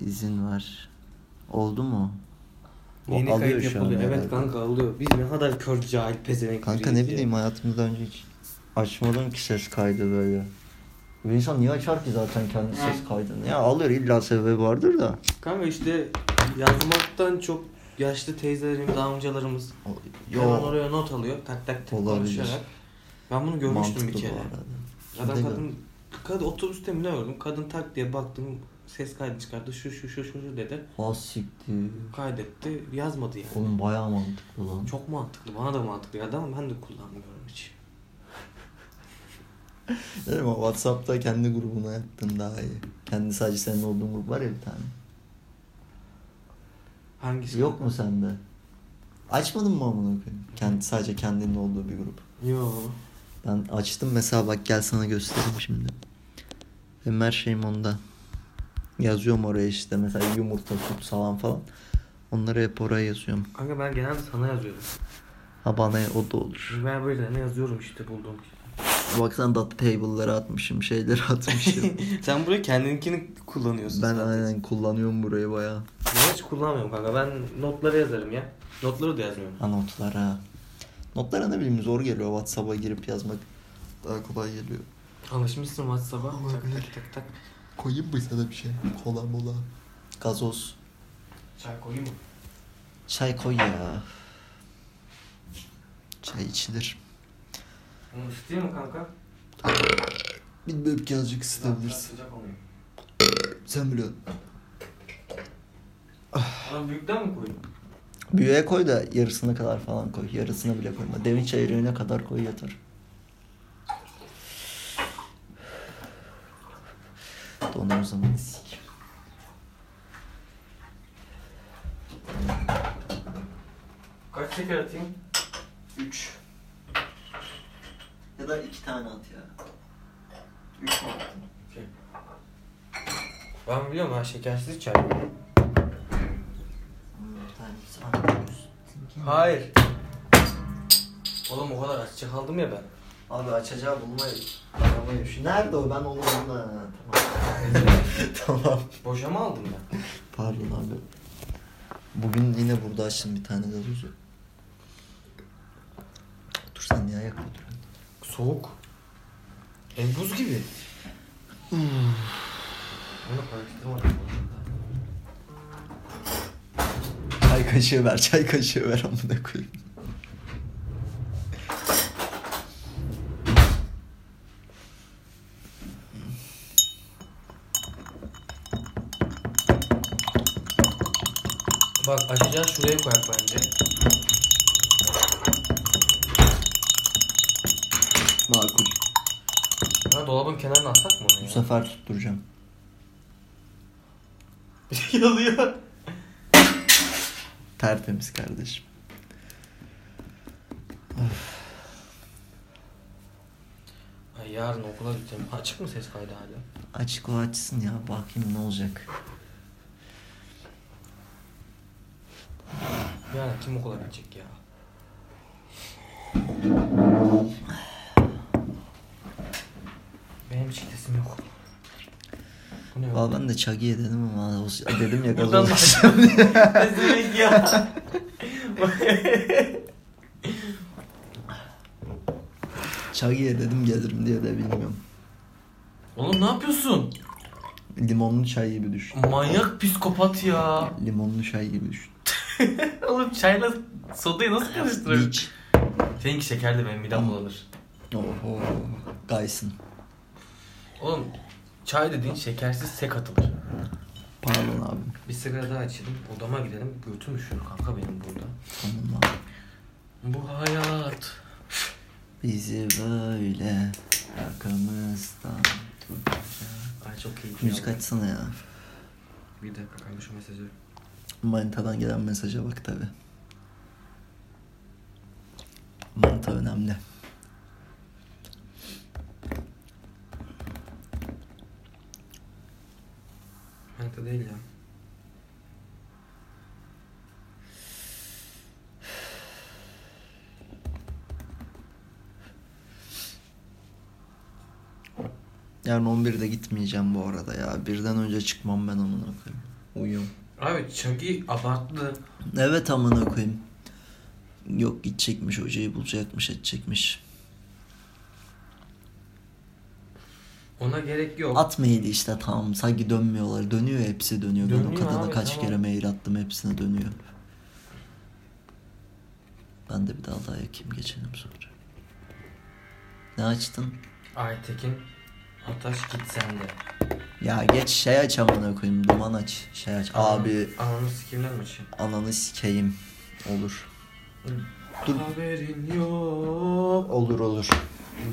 izin var. Oldu mu? O Yeni alıyor kayıt şu an yapılıyor. Evet herhalde. kanka alıyor. Biz ne kadar kör cahil pezevenk Kanka biriyiz ne ya. bileyim hayatımda önce hiç açmadım ki ses kaydı böyle. Bir insan niye açar ki zaten kendi ses kaydını? Ya alır illa sebebi vardır da. Kanka işte yazmaktan çok yaşlı teyzelerimiz, amcalarımız Yo. hemen oraya not alıyor. Tak tak tak Olabilir. konuşarak. Ben bunu görmüştüm Mantıklı bir bu kere. arada. Adam Kimde kadın, kadın otobüste mi ne gördüm? Kadın tak diye baktım ses kaydı çıkardı. Şu şu şu şu şu dedi. Siktir. Kaydetti. Yazmadı yani. Oğlum bayağı mantıklı lan. Çok mantıklı. Bana da mantıklı geldi ama ben de kullanmıyorum hiç. Değil mi? Whatsapp'ta kendi grubuna yaptın daha iyi. Kendi sadece senin olduğun grup var ya bir tane. Hangisi? Yok mu sende? Açmadın mı amına koyayım? Kendi sadece kendinin olduğu bir grup. Yo. Ben açtım mesela bak gel sana göstereyim şimdi. Benim her şeyim onda. Yazıyorum oraya işte mesela yumurta, süt, salam falan. Onları hep oraya yazıyorum. Kanka ben genelde sana yazıyorum. Ha bana o da olur. Ben böyle ne yazıyorum işte buldum. Baksana data table'ları atmışım, şeyleri atmışım. Sen buraya kendininkini kullanıyorsun. ben zaten. aynen kullanıyorum burayı bayağı. Ben hiç kullanmıyorum kanka. Ben notları yazarım ya. Notları da yazmıyorum. Ha notlara. Notlara ne bileyim zor geliyor. Whatsapp'a girip yazmak daha kolay geliyor. Alışmışsın WhatsApp'a. Tak tak tak tak. Koyayım mı sana bir şey? Kola mola. Gazoz. Çay koyayım mı? Çay koy ya. Çay içilir. Onu ısıtayım mı kanka? Bilmiyorum ki azıcık ısıtabilirsin. Sıcak. Sen biliyorsun. Ona büyükten mi koyayım? Büyüğe koy da yarısına kadar falan koy. Yarısına bile koyma. Demin çeyreğine kadar koy yeter. O zaman sik. Kaç şeker atayım? 3 Ya da 2 tane at ya. 3 mü attın? Ben biliyorum ha şekersiz çay. Hmm, bir tanesi. Hayır. Oğlum o kadar açacak aldım ya ben. Abi açacağı bulmayı aramayı şu. Nerede o? Ben onu. Ha, Tamam. tamam. Boşa mı aldım ben? Pardon abi. Bugün yine burada açtım bir tane gazozu. Dur sen niye ayakta duruyorsun? Soğuk. E buz gibi. Onu karıştırmadım. Çay kaşığı ver, çay kaşığı ver amına koyayım. Bak açacağız şuraya koyak bence. Makul. Ha dolabın kenarına atsak mı onu Bu ya? sefer tutturacağım. Yalıyor. Tertemiz kardeşim. Ay yarın okula gideceğim. Açık mı ses kaydı hala? Açık o açsın ya bakayım ne olacak. Yarın kim okula gidecek ya? Benim hiç gidesim yok. Bu ne? Valla ben de Çagi'ye dedim ama o- dedim ya Buradan gazoz. Ne demek ya? Çagi'ye dedim gelirim diye de bilmiyorum. Oğlum ne yapıyorsun? Limonlu çay gibi düşün. Manyak psikopat ya. Limonlu çay gibi düşün. Oğlum çayla sodayı nasıl karıştırıyorsun? Beach. Seninki şekerli benim midem bulanır. Oho. Gaysın. Oğlum çay dediğin şekersiz sek atılır. Pardon abi. Bir sigara daha açalım. Odama gidelim. Götüm üşüyor kanka benim burada. Tamam abi. Bu hayat. Bizi böyle arkamızdan tutacak. Ay çok keyifli. Müzik açsana ya. Bir dakika kanka şu mesajı. Manita'dan gelen mesaja bak tabi. Manita önemli. Manita değil ya. Yarın 11'de gitmeyeceğim bu arada ya. Birden önce çıkmam ben amına koyayım. Uyuyorum. Abi Chucky abarttı. Evet amına koyayım. Yok gidecekmiş hocayı bulacakmış edecekmiş. Ona gerek yok. Atmaydı işte tamam sanki dönmüyorlar. Dönüyor hepsi dönüyor. ben o Dönüyor kadına abi, kaç tamam. kere mail attım hepsine dönüyor. Ben de bir daha daha yakayım geçelim sonra. Ne açtın? Aytekin Ataş git sen de. Ya geç şey aç amına koyayım duman aç. Şey aç. Abi Ananı sikimler maçı. ananı sikeyim. Olur. Dur. Haberin yok. Olur olur.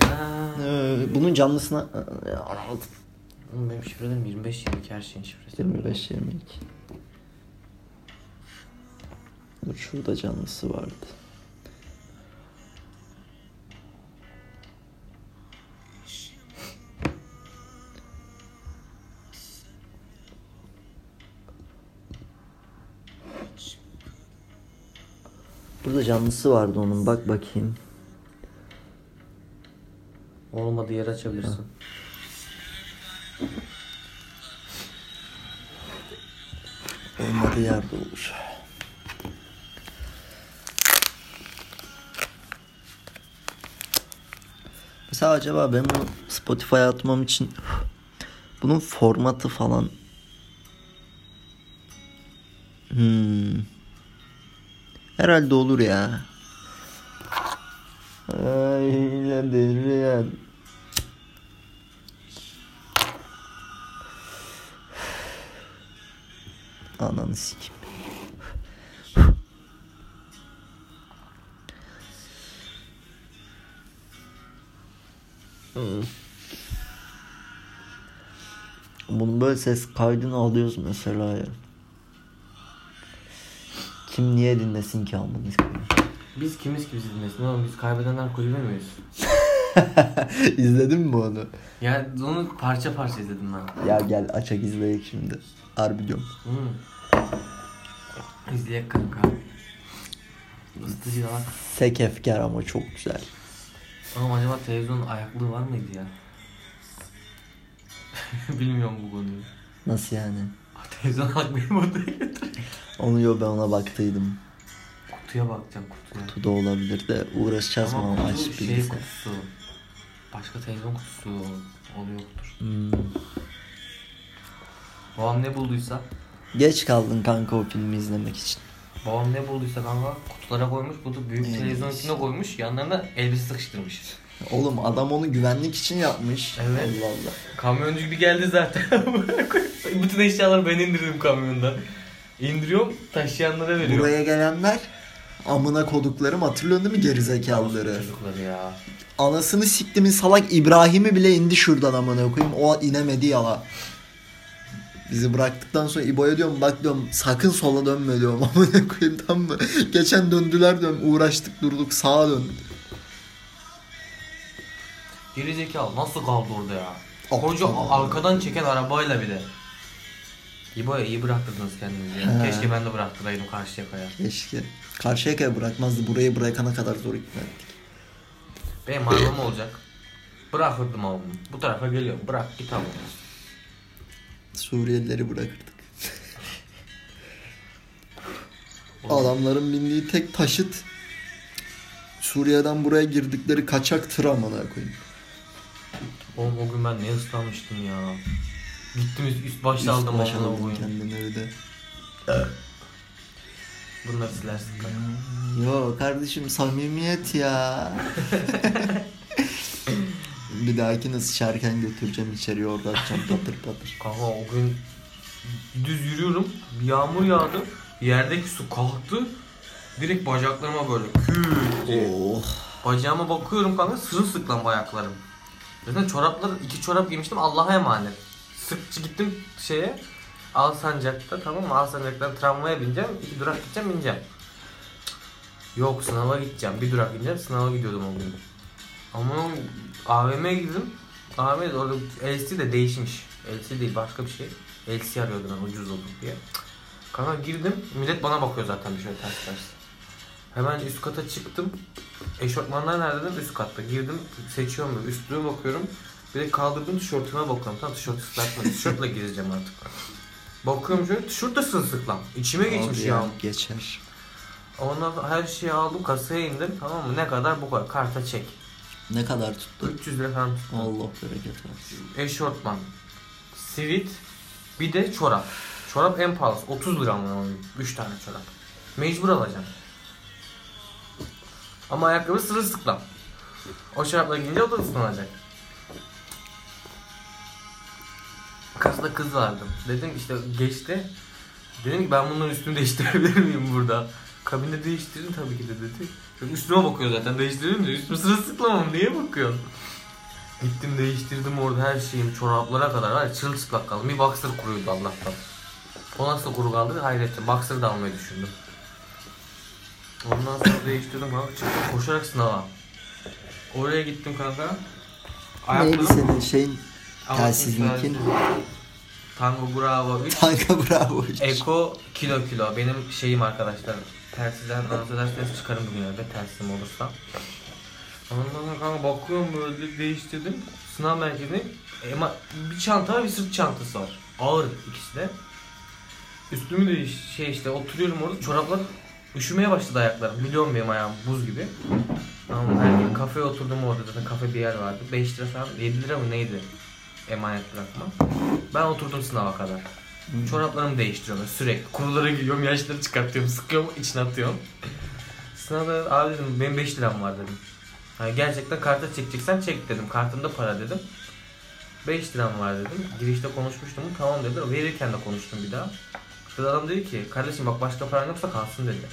Ben... Ee, bunun canlısına aldım. Oğlum benim şifrelerim 25 22 her şeyin şifresi. 25 22. Dur şurada canlısı vardı. Burada canlısı vardı onun bak bakayım. Olmadığı yer açabilirsin. Olmadığı yerde olur. Mesela acaba ben bunu Spotify'a atmam için bunun formatı falan hmm. Herhalde olur ya. Öyledir ya. Ananı sikeyim. Bunu böyle ses kaydını alıyoruz mesela ya. Kim niye dinlesin ki amına koyayım? Biz kimiz ki bizi dinlesin oğlum biz kaybedenler kulübe miyiz? İzledin mi onu? Ya onu parça parça izledim ben. Ya gel açak izleyek şimdi. Harbi diyorum. Hmm. İzleyek kanka. Isıtıcı da var. Sek efkar ama çok güzel. Oğlum acaba televizyonun ayaklığı var mıydı ya? Bilmiyorum bu konuyu. Nasıl yani? Televizyon ayaklığı mı odaya? Onu yo ben ona baktıydım. Kutuya bakacağım kutuya. Kutu da olabilir de uğraşacağız mı Ama aç şey bilgisayar. kutusu. Başka televizyon kutusu oluyordur. Hmm. Babam ne bulduysa Geç kaldın kanka o filmi izlemek için. Babam ne bulduysa kanka kutulara koymuş, kutu büyük Evet. televizyon içine koymuş, yanlarına elbise sıkıştırmış. Oğlum adam onu güvenlik için yapmış. Evet. Allah Allah. Kamyoncu gibi geldi zaten. Bütün eşyaları ben indirdim kamyondan. İndiriyorum, taşıyanlara veriyorum. Buraya gelenler amına koduklarım hatırlıyorsun değil mi gerizekalıları? Çocukları ya. Anasını siktimin salak İbrahim'i bile indi şuradan amına koyayım. O inemedi yala. Bizi bıraktıktan sonra İbo'ya diyorum bak diyorum sakın sola dönme diyorum amına koyayım tamam mı? Geçen döndüler diyorum uğraştık durduk sağa dön. Gerizekalı nasıl kaldı orada ya? Koca arkadan çeken arabayla bile. İbo'ya iyi bıraktırdınız kendinizi ya. He. Keşke ben de bıraktıraydım karşı yakaya. Keşke. Karşıyaka'ya bırakmazdı. Burayı bırakana kadar zor ikna ettik. Benim arabam olacak. Bırakırdım oğlum. Bu tarafa geliyorum. Bırak git abi. Suriyelileri bırakırdık. Adamların bindiği tek taşıt Suriye'den buraya girdikleri kaçak tır amına koyayım. Oğlum o gün ben ne ıslanmıştım ya. Gittim üst, üst başta Üst aldım baş amına aldın koyayım. kendini öyle. Bunları silersin kanka. Yo kardeşim samimiyet ya. Bir dahakine sıçarken götüreceğim içeriye orada atacağım patır patır. Kanka o gün düz yürüyorum. Bir yağmur yağdı. Yerdeki su kalktı. Direkt bacaklarıma böyle kü diye. Oh. Bacağıma bakıyorum kanka sırılsıklam ayaklarım. Zaten çoraplar iki çorap giymiştim Allah'a emanet. Sıkçı gittim şeye Alsancak'ta tamam mı? Alsancak'tan tramvaya bineceğim. iki durak gideceğim ineceğim. Yok sınava gideceğim. Bir durak ineceğim. Sınava gidiyordum o gün. Ama AVM'ye girdim. AVM'de orada LC de değişmiş. LC değil başka bir şey. LC arıyordum ben ucuz olur diye. Kanka girdim. Millet bana bakıyor zaten bir şöyle ters ters. Hemen üst kata çıktım. Eşofmanlar nerede dedim üst katta. Girdim seçiyorum böyle üstlüğe bakıyorum. Bir de kaldırdım tişörtüme bakıyorum. Tamam tişört ıslak mı? Tişörtle gezeceğim artık. Bakıyorum şöyle tişört de sırılsıklam. İçime geçmiş ya. Geçer. Ondan sonra her şeyi aldım kasaya indim tamam mı? Ne kadar bu kadar karta çek. Ne kadar tuttu? 300 lira falan tuttu. Allah bereket versin. Eşortman, sivit, bir de çorap. Çorap en pahalısı 30 lira mı? 3 tane çorap. Mecbur alacağım. Ama ayakkabı sırılsıklam. O çorapla giyince o da ıslanacak. Kasada kız vardı. Dedim işte geçti. Dedim ki ben bunların üstünü değiştirebilir miyim burada? Kabinde değiştirin tabii ki de dedi. Çünkü üstüme bakıyor zaten değiştirelim de üstümü sırılsıklamam niye bakıyorsun? Gittim değiştirdim orada her şeyim çoraplara kadar var çırılçıplak kaldım. Bir boxer kuruydu Allah'tan. O nasıl kuru kaldı hayrettim. Boxer da almayı düşündüm. Ondan sonra değiştirdim kanka çıktım koşarak sınava. Oraya gittim kanka. Neydi senin şeyin telsizlikin? Tango Bravo 3 Tanka bravo. Eko kilo kilo benim şeyim arkadaşlar. Telsizden arzu ederseniz çıkarım bugün evde telsizim olursa. Ondan sonra kanka bakıyorum böyle değiştirdim. Sınav merkezine ama bir çanta var bir sırt çantası var. Ağır ikisi de. Üstümü de şey işte oturuyorum orada çoraplar üşümeye başladı ayaklarım. Biliyorum benim ayağım buz gibi. Tamam her gün kafeye oturdum orada zaten kafe bir yer vardı. 5 lira falan 7 lira mı neydi emanet bırakma. Ben oturdum sınava kadar. Çoraplarımı değiştiriyorum sürekli. Kuruları giyiyorum, yaşları çıkartıyorum, sıkıyorum, içine atıyorum. Sınavda abi dedim benim 5 liram var dedim. Hani gerçekten karta çekeceksen çek dedim. Kartımda para dedim. 5 liram var dedim. Girişte konuşmuştum. Tamam dedi. Verirken de konuştum bir daha. Kız adam dedi ki kardeşim bak başka paran yoksa kalsın dedi.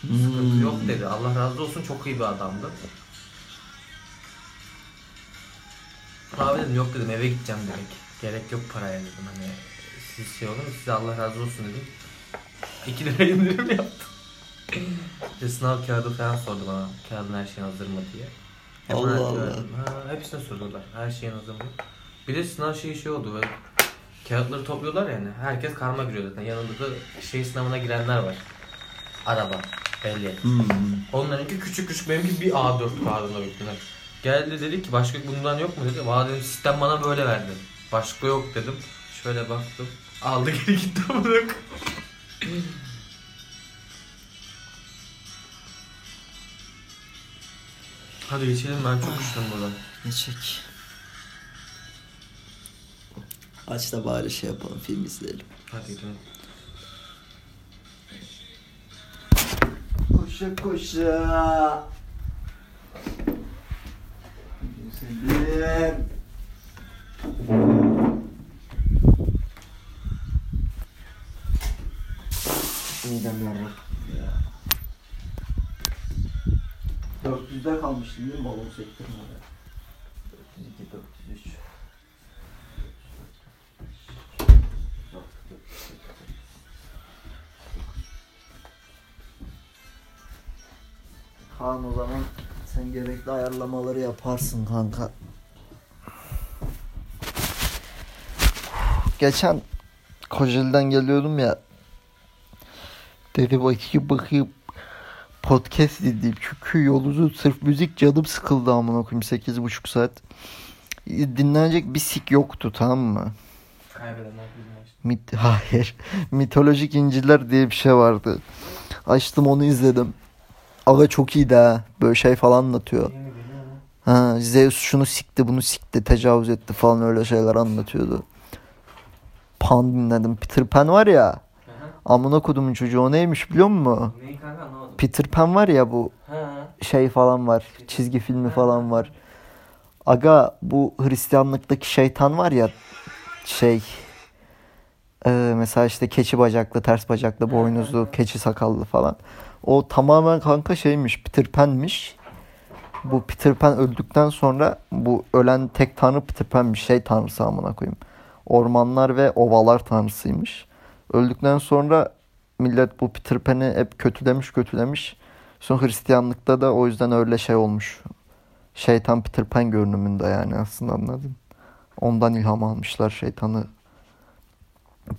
Sıkıntı Hmm. yok dedi. Allah razı olsun çok iyi bir adamdı. Abi dedim yok dedim eve gideceğim direkt. Gerek yok paraya dedim hani siz şey olun size Allah razı olsun dedim. 2 lira indirim yaptım. İşte sınav kağıdı falan sordu bana. Kağıdın her şeyin hazır mı diye. Allah Allah. verdim. Ha, hepsine sordular. Her şeyin hazır mı? Bir de sınav şeyi şey oldu böyle. Kağıtları topluyorlar yani. Herkes karma giriyor zaten. Yanında da şey sınavına girenler var. Araba. Ehliyet. Hmm. Onlarınki küçük küçük benimki bir A4 kağıdında bittiler. Geldi dedi ki başka bundan yok mu dedi. Valla dedim sistem bana böyle verdi. Başka yok dedim. Şöyle baktım. Aldı geri gitti amına Hadi geçelim ben çok üşüdüm buradan. Ne çek? Aç da bari şey yapalım film izleyelim. Hadi gidelim. Koşa koşa. Güzelim. Midem yarrak ya. 400'de kalmıştım değil mi balon sektirmede? 402, 403. Kaan o zaman sen gerekli ayarlamaları yaparsın kanka. Geçen Kocaeli'den geliyordum ya. Dedi bakayım bakayım podcast dinleyeyim. Çünkü yoluzu sırf müzik canım sıkıldı amına koyayım 8,5 saat. Dinlenecek bir sik yoktu tamam mı? Kaybedenler. Mit Hayır. Mitolojik İncil'ler diye bir şey vardı. Açtım onu izledim. Aga çok iyiydi ha. Böyle şey falan anlatıyor. Ha, Zeus şunu sikti bunu sikti tecavüz etti falan öyle şeyler anlatıyordu. Pan dinledim. Peter Pan var ya. Amına kodumun çocuğu o neymiş biliyor musun? Neyi kanka anlamadım. Peter Pan var ya bu şey falan var. Çizgi filmi falan var. Aga bu Hristiyanlıktaki şeytan var ya şey e, mesela işte keçi bacaklı, ters bacaklı, boynuzlu, keçi sakallı falan. O tamamen kanka şeymiş, Peter Pan'miş. Bu Peter Pan öldükten sonra bu ölen tek tanrı Peter Pan'miş. Şey tanrısı amına koyayım. Ormanlar ve ovalar tanrısıymış. Öldükten sonra millet bu Peter Pan'i hep kötülemiş kötülemiş. Sonra Hristiyanlıkta da o yüzden öyle şey olmuş. Şeytan Peter Pan görünümünde yani aslında anladın. Ondan ilham almışlar şeytanı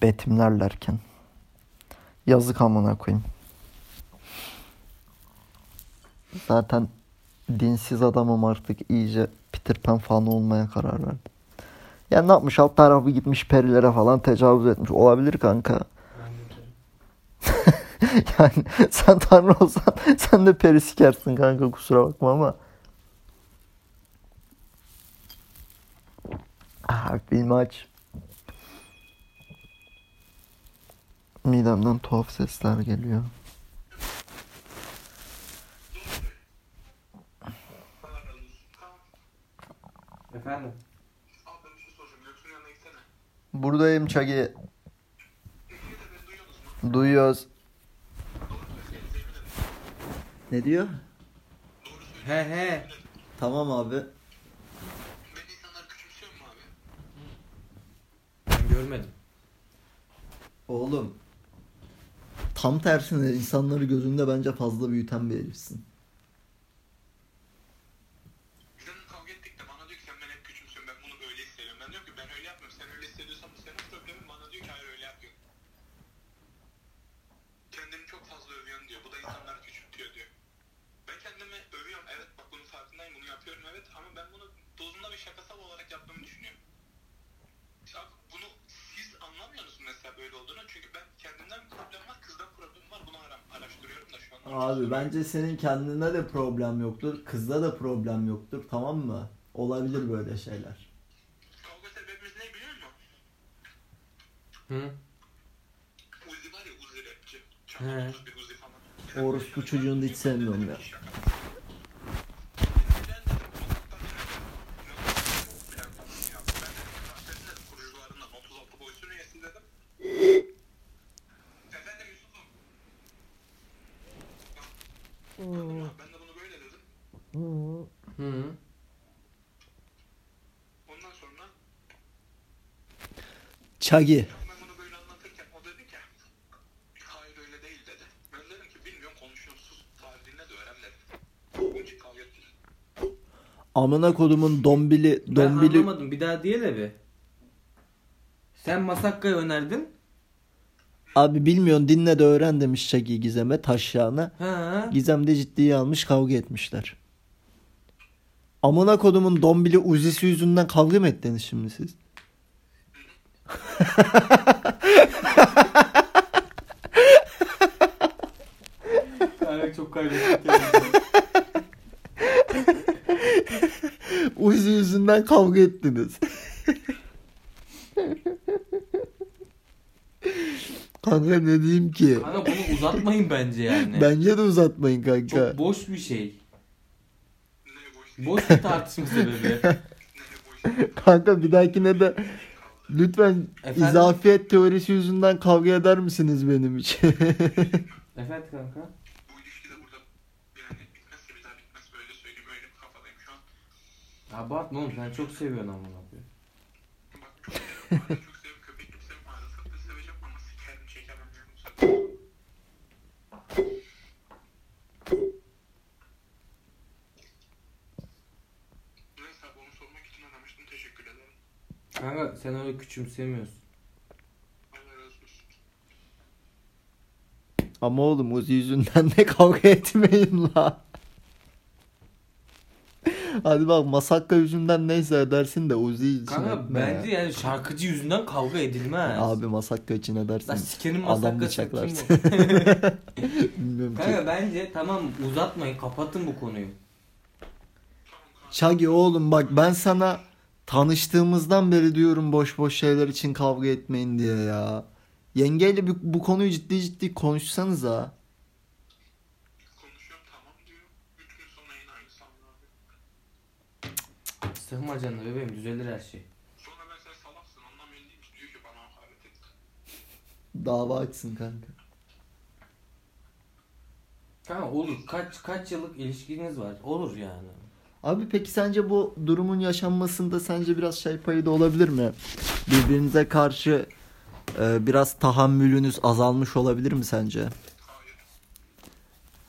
betimlerlerken. Yazık amına koyayım. Zaten dinsiz adamım artık iyice Peter Pan fanı olmaya karar verdim. Ya ne yapmış alt tarafı gitmiş perilere falan tecavüz etmiş. Olabilir kanka. yani sen tanrı olsan sen de peri sikersin kanka kusura bakma ama. Ah, filmi aç. Midemden tuhaf sesler geliyor. Efendim? Abi ben bir şey soracağım. Göksu'nun yanına gitsene. Buradayım Çagi. Duyuyoruz. Ne diyor? He he. Tamam abi. Beni insanlar küçümsüyor mu abi? Ben görmedim. Oğlum. Tam tersine insanları gözünde bence fazla büyüten bir herifsin. Abi bence senin kendinde de problem yoktur. Kızda da problem yoktur. Tamam mı? Olabilir böyle şeyler. Kavga sebebimiz ne biliyor musun? Hı? Uzi var ya Uzi rapçi. He. Çapraz bir Uzi falan. Orospu çocuğunu da hiç sevmiyorum ya. Efendim Yusuf'um. Ben de bunu böyle dedim. Hı. Ondan sonra Çagi. ben bunu böyle anlatırken o dedi ki hayır öyle değil dedi. Ben dedim ki bilmiyorum konuşuyorum sus tarihine de öğren dedim. Bunun için kavga ettik. Amına kodumun dombili Ben dombili anlamadım. Bir daha diye de bir. Sen Masakka'yı önerdin. Abi bilmiyorsun dinle de öğren demiş Çagi Gizem'e taşyağına. Ha. Gizem de ciddiye almış kavga etmişler. Amına kodumun dombili uzisi yüzünden kavga mı ettiniz şimdi siz? Kanka çok kaybettik Uzi yüzünden kavga ettiniz. Kanka ne diyeyim ki? Kanka bunu uzatmayın bence yani. Bence de uzatmayın kanka. Çok boş bir şey. Ne boş Boş bir tartışma sebebi. Kanka bir dahakine de lütfen Efendim? izafiyet teorisi yüzünden kavga eder misiniz benim için? Efendim kanka? Bu ilişki de burada yani bitmezse bir daha bitmez böyle söyleyeyim öyle bir kafadayım şu an. Abartma oğlum sen çok seviyorsun amına koyayım. Bak çok seviyorum. Hala çok seviyorum. Köpek gibi seviyorum. Arasat da seveceğim ama sikerim çekemem yani bu sefer. Neyse abi onu sormak için aramıştım. Teşekkür ederim. Kanka sen öyle küçümsemiyorsun. Ama oğlum Uzi yüzünden de kavga etmeyin la. Hadi bak Masakka yüzünden neyse edersin de Uzi için Kanka etme bence ya. yani şarkıcı yüzünden kavga edilmez. Abi Masakka için edersin. Lan sikerim Adam masakkası kim bıçaklarsın. Bilmiyorum ki. Kanka bence tamam uzatmayın kapatın bu konuyu. Çagi oğlum bak ben sana tanıştığımızdan beri diyorum boş boş şeyler için kavga etmeyin diye ya. Yengeyle bu, bu konuyu ciddi ciddi konuşsanız ha. Konuşuyorum tamam diyor. Üç gün sonra yine aynı sandı abi. Sıkma canını bebeğim düzelir her şey. Sonra ben sen salaksın ondan belliyim ki diyor ki bana hakaret etti. Dava açsın kanka. Kanka olur kaç kaç yıllık ilişkiniz var olur yani. Abi peki sence bu durumun yaşanmasında sence biraz şey payı da olabilir mi? Birbirinize karşı e, biraz tahammülünüz azalmış olabilir mi sence?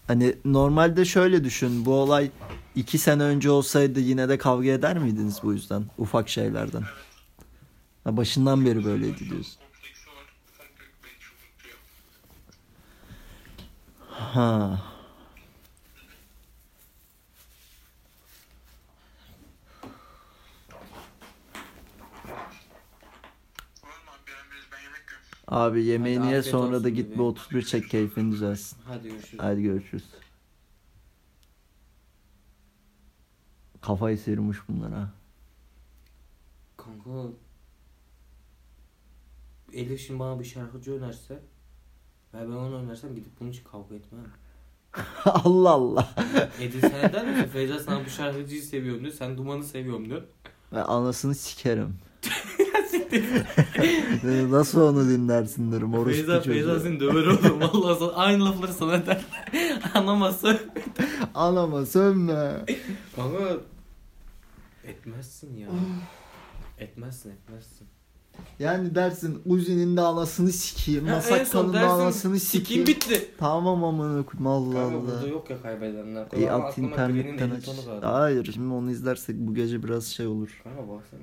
Hani normalde şöyle düşün bu olay iki sene önce olsaydı yine de kavga eder miydiniz bu yüzden ufak şeylerden? Ha, başından beri böyleydi diyorsun. Ha. Abi yemeğini Hadi ye sonra da git bir 31 çek keyfin düzelsin. Hadi görüşürüz. Hadi görüşürüz. Kafayı sıyırmış bunlar ha. Kanka Elif şimdi bana bir şarkıcı önerse ve ben onu önersem gidip bunun için kavga etmem. Allah Allah. Edil sen eder misin? Feyza sana bu şarkıcıyı seviyorum diyor. Sen Duman'ı seviyorum diyor. Ben anasını sikerim. Nasıl onu dinlersin derim orospu Feyza, çocuğu. Feyza seni döver oğlum. Vallahi sana, aynı lafları sana der. Anlamazsa. Anama sövme. Kanka etmezsin ya. etmezsin etmezsin. Yani dersin Uzi'nin de anasını sikeyim. Ha, en Masak son kanın da dersin, anasını Sikim sikeyim. bitti. Tamam amına koyayım Allah Kanka burada Allah. yok ya kaybedenler. İyi Ama at aklıma internetten aç. Hayır şimdi onu izlersek bu gece biraz şey olur. Kanka baksana.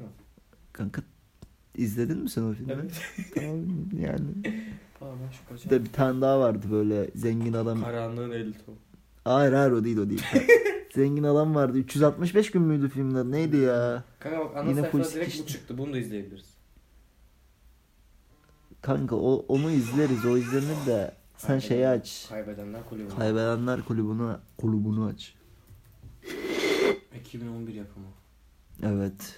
Kanka izledin mi sen o filmi? Evet. tamam yani. Tamam ben şu Bir de bir tane daha vardı böyle zengin adam. Karanlığın Elton. Hayır hayır o değil o değil. zengin adam vardı. 365 gün müydü filmde? Neydi ya? Kanka bak ana Yine sayfada direkt bu sikişti. çıktı. Bunu da izleyebiliriz. Kanka o, onu izleriz. O izlenir de sen şeyi aç. Kaybedenler kulübü. Kaybedenler kulübünü kulübünü aç. 2011 yapımı. Evet.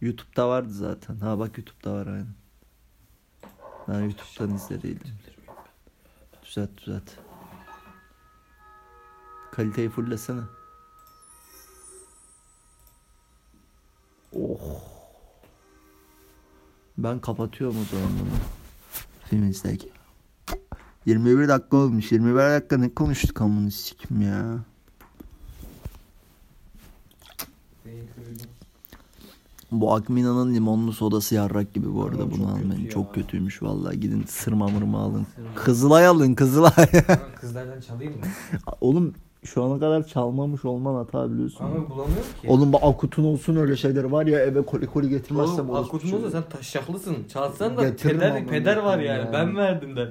YouTube'da vardı zaten. Ha bak YouTube'da var aynı. Ben YouTube'dan izlediydim. Düzelt düzelt. Kaliteyi fullesene. Oh. Ben kapatıyorum o zaman bunu. Film izlerken. 21 dakika olmuş. 21 dakika ne konuştuk amına sikim ya. Bu Akmina'nın limonlu sodası yarrak gibi bu arada bunu çok almayın. kötü ya. Çok kötüymüş vallahi. Gidin sırma mırma alın. Sırma. Kızılay alın Kızılay. Kızlardan çalayım mı? Oğlum şu ana kadar çalmamış olman hata biliyorsun. Ama bulamıyorum ki. Oğlum bu Akut'un olsun öyle şeyleri var ya eve koli koli getirmezsem Oğlum orospu Akut'un çocuğu. olsa sen taşşaklısın. Çalsan da Getiririm peder, amına peder var koyayım yani. ya. Ben verdim de.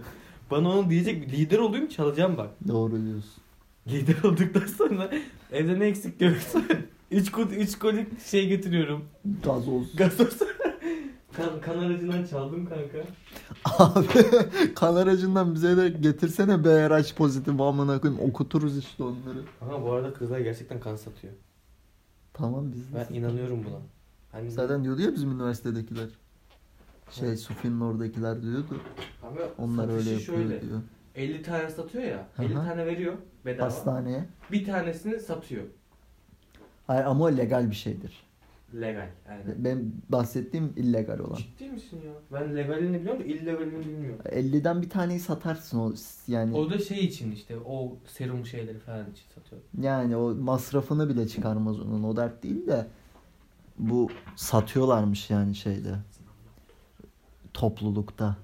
Bana onu diyecek lider olayım çalacağım bak. Doğru diyorsun. Lider olduktan sonra evde ne eksik görürse 3 kol 3 kolik şey getiriyorum. Gazoz. Gazoz. kan, kan aracından çaldım kanka. Abi kan aracından bize de getirsene BRH pozitif amına koyayım okuturuz işte onları. Ama bu arada kızlar gerçekten kan satıyor. Tamam biz de. Ben inanıyorum buna. Hani Zaten diyordu ya bizim üniversitedekiler. Şey Evet. Sufi'nin oradakiler diyordu. Ama Onlar öyle satışı yapıyor şöyle. diyor. 50 tane satıyor ya. Hı 50 hı. tane veriyor bedava. Hastaneye. Bir tanesini satıyor. Hayır ama o legal bir şeydir. Legal. Yani. Ben bahsettiğim illegal olan. Ciddi misin ya? Ben legalini biliyorum da illegalini bilmiyorum. 50'den bir taneyi satarsın o yani. O da şey için işte o serum şeyleri falan için satıyor. Yani o masrafını bile çıkarmaz onun o dert değil de bu satıyorlarmış yani şeyde toplulukta.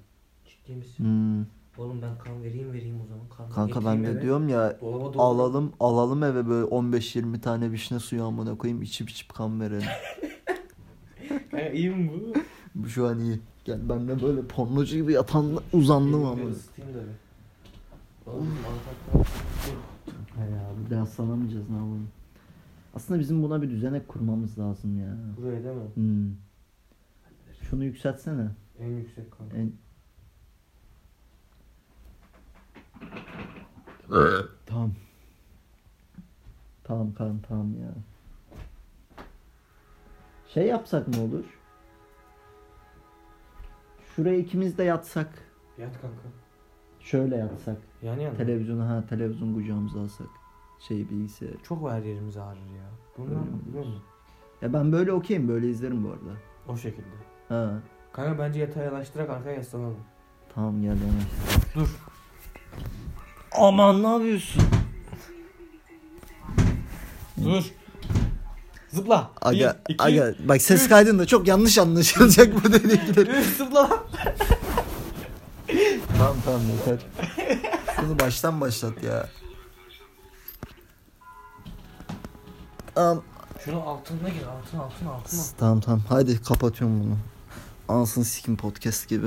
Ciddi misin? Hmm. Oğlum ben kan vereyim vereyim o zaman. Kan Kanka ben de eve. diyorum ya Dolaba alalım alalım eve böyle 15-20 tane vişne suyu amına koyayım içip içip kan verelim. Kanka iyi mi bu? Bu şu an iyi. Gel ben de böyle pornocu gibi yatan uzandım ama. ısıtayım da bir. Oğlum ya ne yapalım. Aslında bizim buna bir düzenek kurmamız lazım ya. Buraya değil mi? Hmm. Şunu yükseltsene. En yüksek kanka. En... tamam. Tamam kan tamam ya. Şey yapsak ne olur? Şuraya ikimiz de yatsak. Yat kanka. Şöyle yatsak. Yani yani. Televizyonu ha televizyon kucağımıza alsak. Şey bilgisayarı. Çok her yerimiz ağrır ya. Öyle mi yapalım biliyor musun? Ya ben böyle okeyim böyle izlerim bu arada. O şekilde. Ha. Kanka bence yatağa yanaştırarak arkaya yaslanalım. Tamam gel yanaş. Dur. Aman ne yapıyorsun? Dur. Zıpla. Aga, Bir, iki, aga bak ses kaydında çok yanlış anlaşılacak bu dedikleri. zıpla lan. tamam tamam yeter. Şunu baştan başlat ya. Tamam. Şunu altına gir altına altına altına. Tamam tamam. Hadi kapatıyorum bunu. Ansın sikim podcast gibi.